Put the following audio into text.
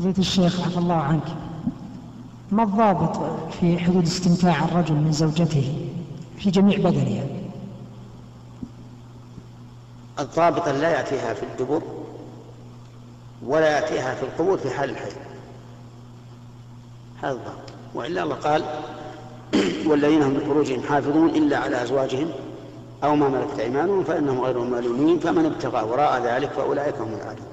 فضيلة الشيخ عفى الله عنك. ما الضابط في حدود استمتاع الرجل من زوجته في جميع بدنها الضابط لا يأتيها في الدبر ولا يأتيها في القبور في حال الحيض. هذا الضابط. وإلا الله قال والذين هم لفروجهم حافظون إلا على أزواجهم أو ما ملكت أيمانهم فإنهم غير مالونين فمن ابتغى وراء ذلك فأولئك هم العادون.